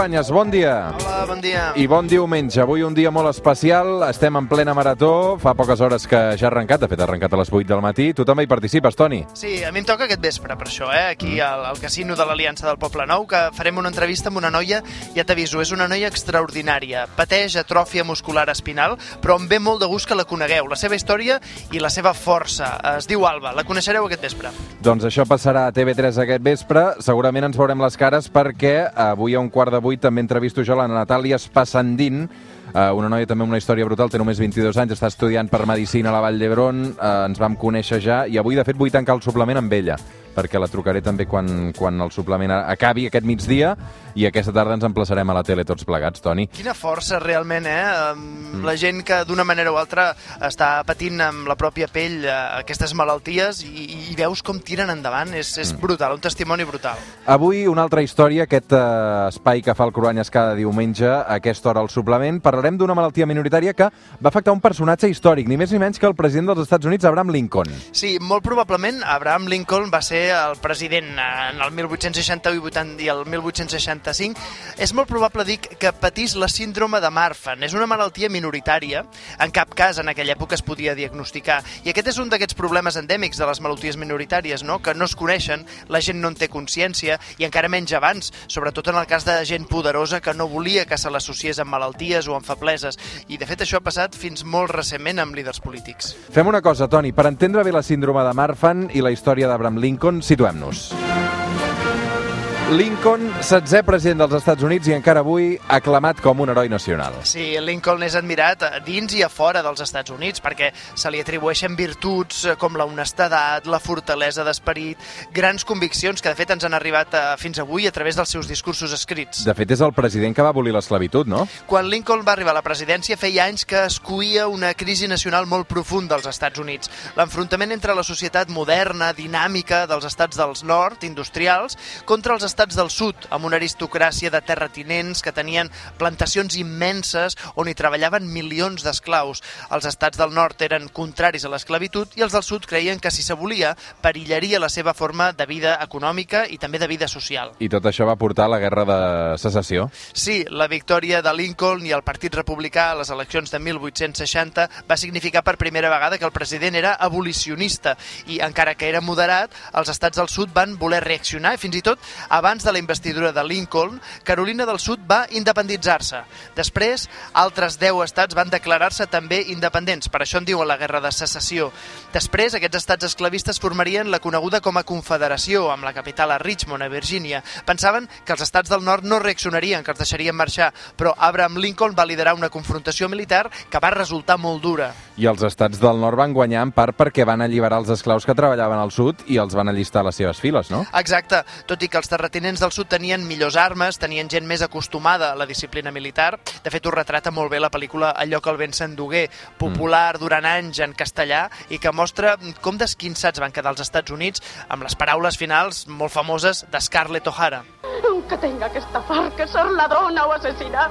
Cruanyes, bon dia. Hola, bon dia. I bon diumenge. Avui un dia molt especial. Estem en plena marató. Fa poques hores que ja ha arrencat. De fet, ha arrencat a les 8 del matí. Tu també hi participes, Toni. Sí, a mi em toca aquest vespre, per això, eh? aquí al, al casino de l'Aliança del Poble Nou, que farem una entrevista amb una noia, ja t'aviso, és una noia extraordinària. Pateix atròfia muscular espinal, però em ve molt de gust que la conegueu, la seva història i la seva força. Es diu Alba, la coneixereu aquest vespre. Doncs això passarà a TV3 aquest vespre. Segurament ens veurem les cares perquè avui a un quart de vuit també entrevisto jo la Natàlia Espassandín, Uh, una noia també amb una història brutal, té només 22 anys, està estudiant per Medicina a la Vall d'Hebron, uh, ens vam conèixer ja, i avui, de fet, vull tancar el suplement amb ella perquè la trucaré també quan, quan el suplement acabi aquest migdia i aquesta tarda ens emplaçarem a la tele tots plegats, Toni. Quina força realment, eh? Mm. La gent que d'una manera o altra està patint amb la pròpia pell eh, aquestes malalties i, i veus com tiren endavant, és, és mm. brutal, un testimoni brutal. Avui una altra història, aquest uh, espai que fa el Cruanyes cada diumenge, a aquesta hora al suplement, parlarem d'una malaltia minoritària que va afectar un personatge històric, ni més ni menys que el president dels Estats Units, Abraham Lincoln. Sí, molt probablement Abraham Lincoln va ser el president en el 1861 i el 1865, és molt probable dir que patís la síndrome de Marfan. És una malaltia minoritària, en cap cas en aquella època es podia diagnosticar. I aquest és un d'aquests problemes endèmics de les malalties minoritàries, no? que no es coneixen, la gent no en té consciència, i encara menys abans, sobretot en el cas de gent poderosa que no volia que se l'associés amb malalties o amb febleses. I de fet això ha passat fins molt recentment amb líders polítics. Fem una cosa, Toni, per entendre bé la síndrome de Marfan i la història d'Abraham Lincoln, situem-nos. Lincoln, setzè president dels Estats Units i encara avui aclamat com un heroi nacional. Sí, Lincoln és admirat dins i a fora dels Estats Units perquè se li atribueixen virtuts com la honestedat, la fortalesa d'esperit, grans conviccions que de fet ens han arribat eh, fins avui a través dels seus discursos escrits. De fet, és el president que va abolir l'esclavitud, no? Quan Lincoln va arribar a la presidència feia anys que es cuia una crisi nacional molt profunda als Estats Units. L'enfrontament entre la societat moderna, dinàmica dels estats del nord, industrials, contra els estats estats del sud, amb una aristocràcia de terratinents que tenien plantacions immenses on hi treballaven milions d'esclaus. Els estats del nord eren contraris a l'esclavitud i els del sud creien que si s'abolia perillaria la seva forma de vida econòmica i també de vida social. I tot això va portar a la guerra de secessió? Sí, la victòria de Lincoln i el Partit Republicà a les eleccions de 1860 va significar per primera vegada que el president era abolicionista i encara que era moderat, els estats del sud van voler reaccionar i fins i tot abans abans de la investidura de Lincoln, Carolina del Sud va independitzar-se. Després, altres 10 estats van declarar-se també independents, per això en diuen la Guerra de Secessió. Després, aquests estats esclavistes formarien la coneguda com a Confederació, amb la capital a Richmond, a Virgínia. Pensaven que els estats del nord no reaccionarien, que els deixarien marxar, però Abraham Lincoln va liderar una confrontació militar que va resultar molt dura. I els estats del nord van guanyar en part perquè van alliberar els esclaus que treballaven al sud i els van allistar a les seves files, no? Exacte, tot i que els terratinents terratinents del sud tenien millors armes, tenien gent més acostumada a la disciplina militar. De fet, ho retrata molt bé la pel·lícula Allò que el vent s'endugué, popular mm. durant anys en castellà i que mostra com desquinçats van quedar els Estats Units amb les paraules finals molt famoses de Scarlett O'Hara. Aunque tenga que estafar, que ser ladrona o asesinar,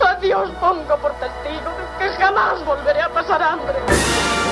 a Dios pongo por testigo que jamás volveré a pasar hambre.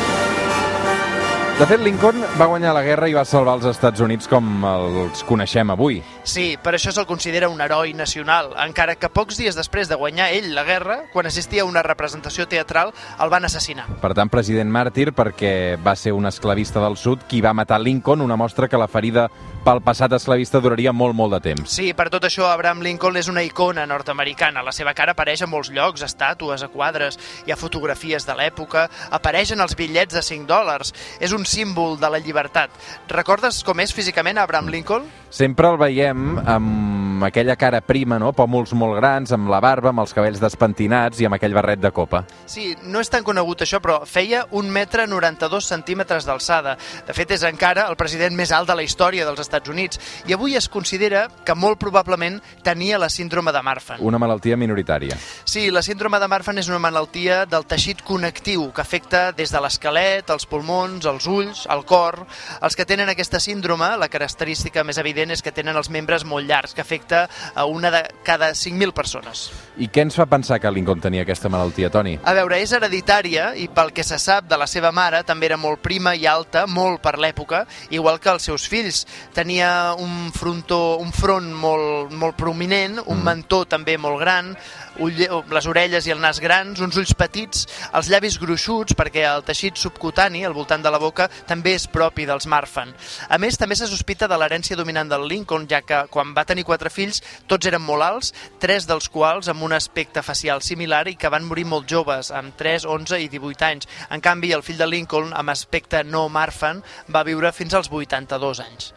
De fet, Lincoln va guanyar la guerra i va salvar els Estats Units com els coneixem avui. Sí, per això se'l considera un heroi nacional, encara que pocs dies després de guanyar ell la guerra, quan assistia a una representació teatral, el van assassinar. Per tant, president màrtir perquè va ser un esclavista del sud qui va matar Lincoln, una mostra que la ferida pel passat esclavista duraria molt, molt de temps. Sí, per tot això, Abraham Lincoln és una icona nord-americana. La seva cara apareix a molts llocs, estàtues, a quadres, hi ha fotografies de l'època, apareixen els bitllets de 5 dòlars. És un símbol de la llibertat. Recordes com és físicament Abraham Lincoln? Sempre el veiem amb aquella cara prima, no? Pòmuls molt grans, amb la barba, amb els cabells despentinats i amb aquell barret de copa. Sí, no és tan conegut això, però feia un metre 92 centímetres d'alçada. De fet, és encara el president més alt de la història dels Estats Units i avui es considera que molt probablement tenia la síndrome de Marfan. Una malaltia minoritària. Sí, la síndrome de Marfan és una malaltia del teixit connectiu que afecta des de l'esquelet, els pulmons, els ulls, el cor. Els que tenen aquesta síndrome, la característica més evident és que tenen els membres molt llargs, que afecta afecta a una de cada 5.000 persones. I què ens fa pensar que Lincoln tenia aquesta malaltia, Toni? A veure, és hereditària i pel que se sap de la seva mare també era molt prima i alta, molt per l'època, igual que els seus fills. Tenia un frontó, un front molt, molt prominent, un mm. mentó també molt gran, ull, les orelles i el nas grans, uns ulls petits, els llavis gruixuts, perquè el teixit subcutani, al voltant de la boca, també és propi dels Marfan. A més, també se sospita de l'herència dominant del Lincoln, ja que quan va tenir quatre fills, tots eren molt alts, tres dels quals amb un aspecte facial similar i que van morir molt joves, amb 3, 11 i 18 anys. En canvi, el fill de Lincoln, amb aspecte no Marfan, va viure fins als 82 anys.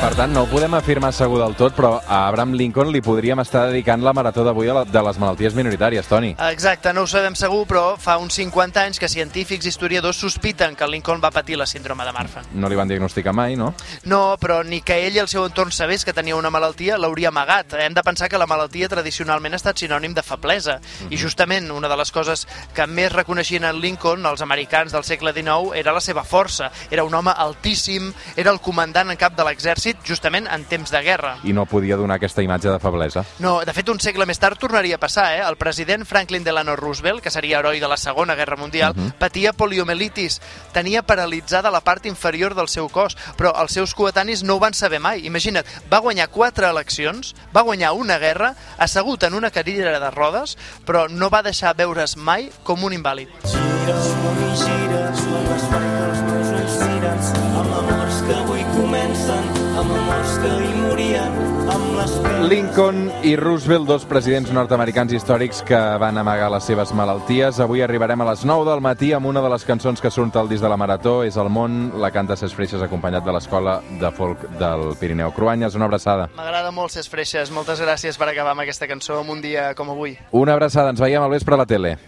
Per tant, no ho podem afirmar segur del tot, però a Abraham Lincoln li podríem estar dedicant la marató d'avui de les malalties minoritàries, Toni. Exacte, no ho sabem segur, però fa uns 50 anys que científics i historiadors sospiten que Lincoln va patir la síndrome de Marfan. No li van diagnosticar mai, no? No, però ni que ell i el seu entorn sabés que tenia una malaltia l'hauria amagat. Hem de pensar que la malaltia tradicionalment ha estat sinònim de feblesa. Mm -hmm. I mhm. justament una de les coses que més reconeixien en Lincoln, els americans del segle XIX, era la seva força. Era un home altíssim, era el comandant en cap de l'exèrcit l'exèrcit justament en temps de guerra. I no podia donar aquesta imatge de feblesa. No, de fet, un segle més tard tornaria a passar. Eh? El president Franklin Delano Roosevelt, que seria heroi de la Segona Guerra Mundial, uh mhm. -huh. patia poliomielitis. Tenia paralitzada la part inferior del seu cos, però els seus coetanis no ho van saber mai. Imagina't, va guanyar quatre eleccions, va guanyar una guerra, assegut en una cadira de rodes, però no va deixar veure's mai com un invàlid. Gires, gires, Lincoln i Roosevelt, dos presidents nord-americans històrics que van amagar les seves malalties. Avui arribarem a les 9 del matí amb una de les cançons que surt al disc de la Marató. És El món, la canta Ses Freixes acompanyat de l'Escola de Folk del Pirineu. Cruanyes, una abraçada. M'agrada molt Ses Freixes. Moltes gràcies per acabar amb aquesta cançó en un dia com avui. Una abraçada. Ens veiem al vespre a la tele.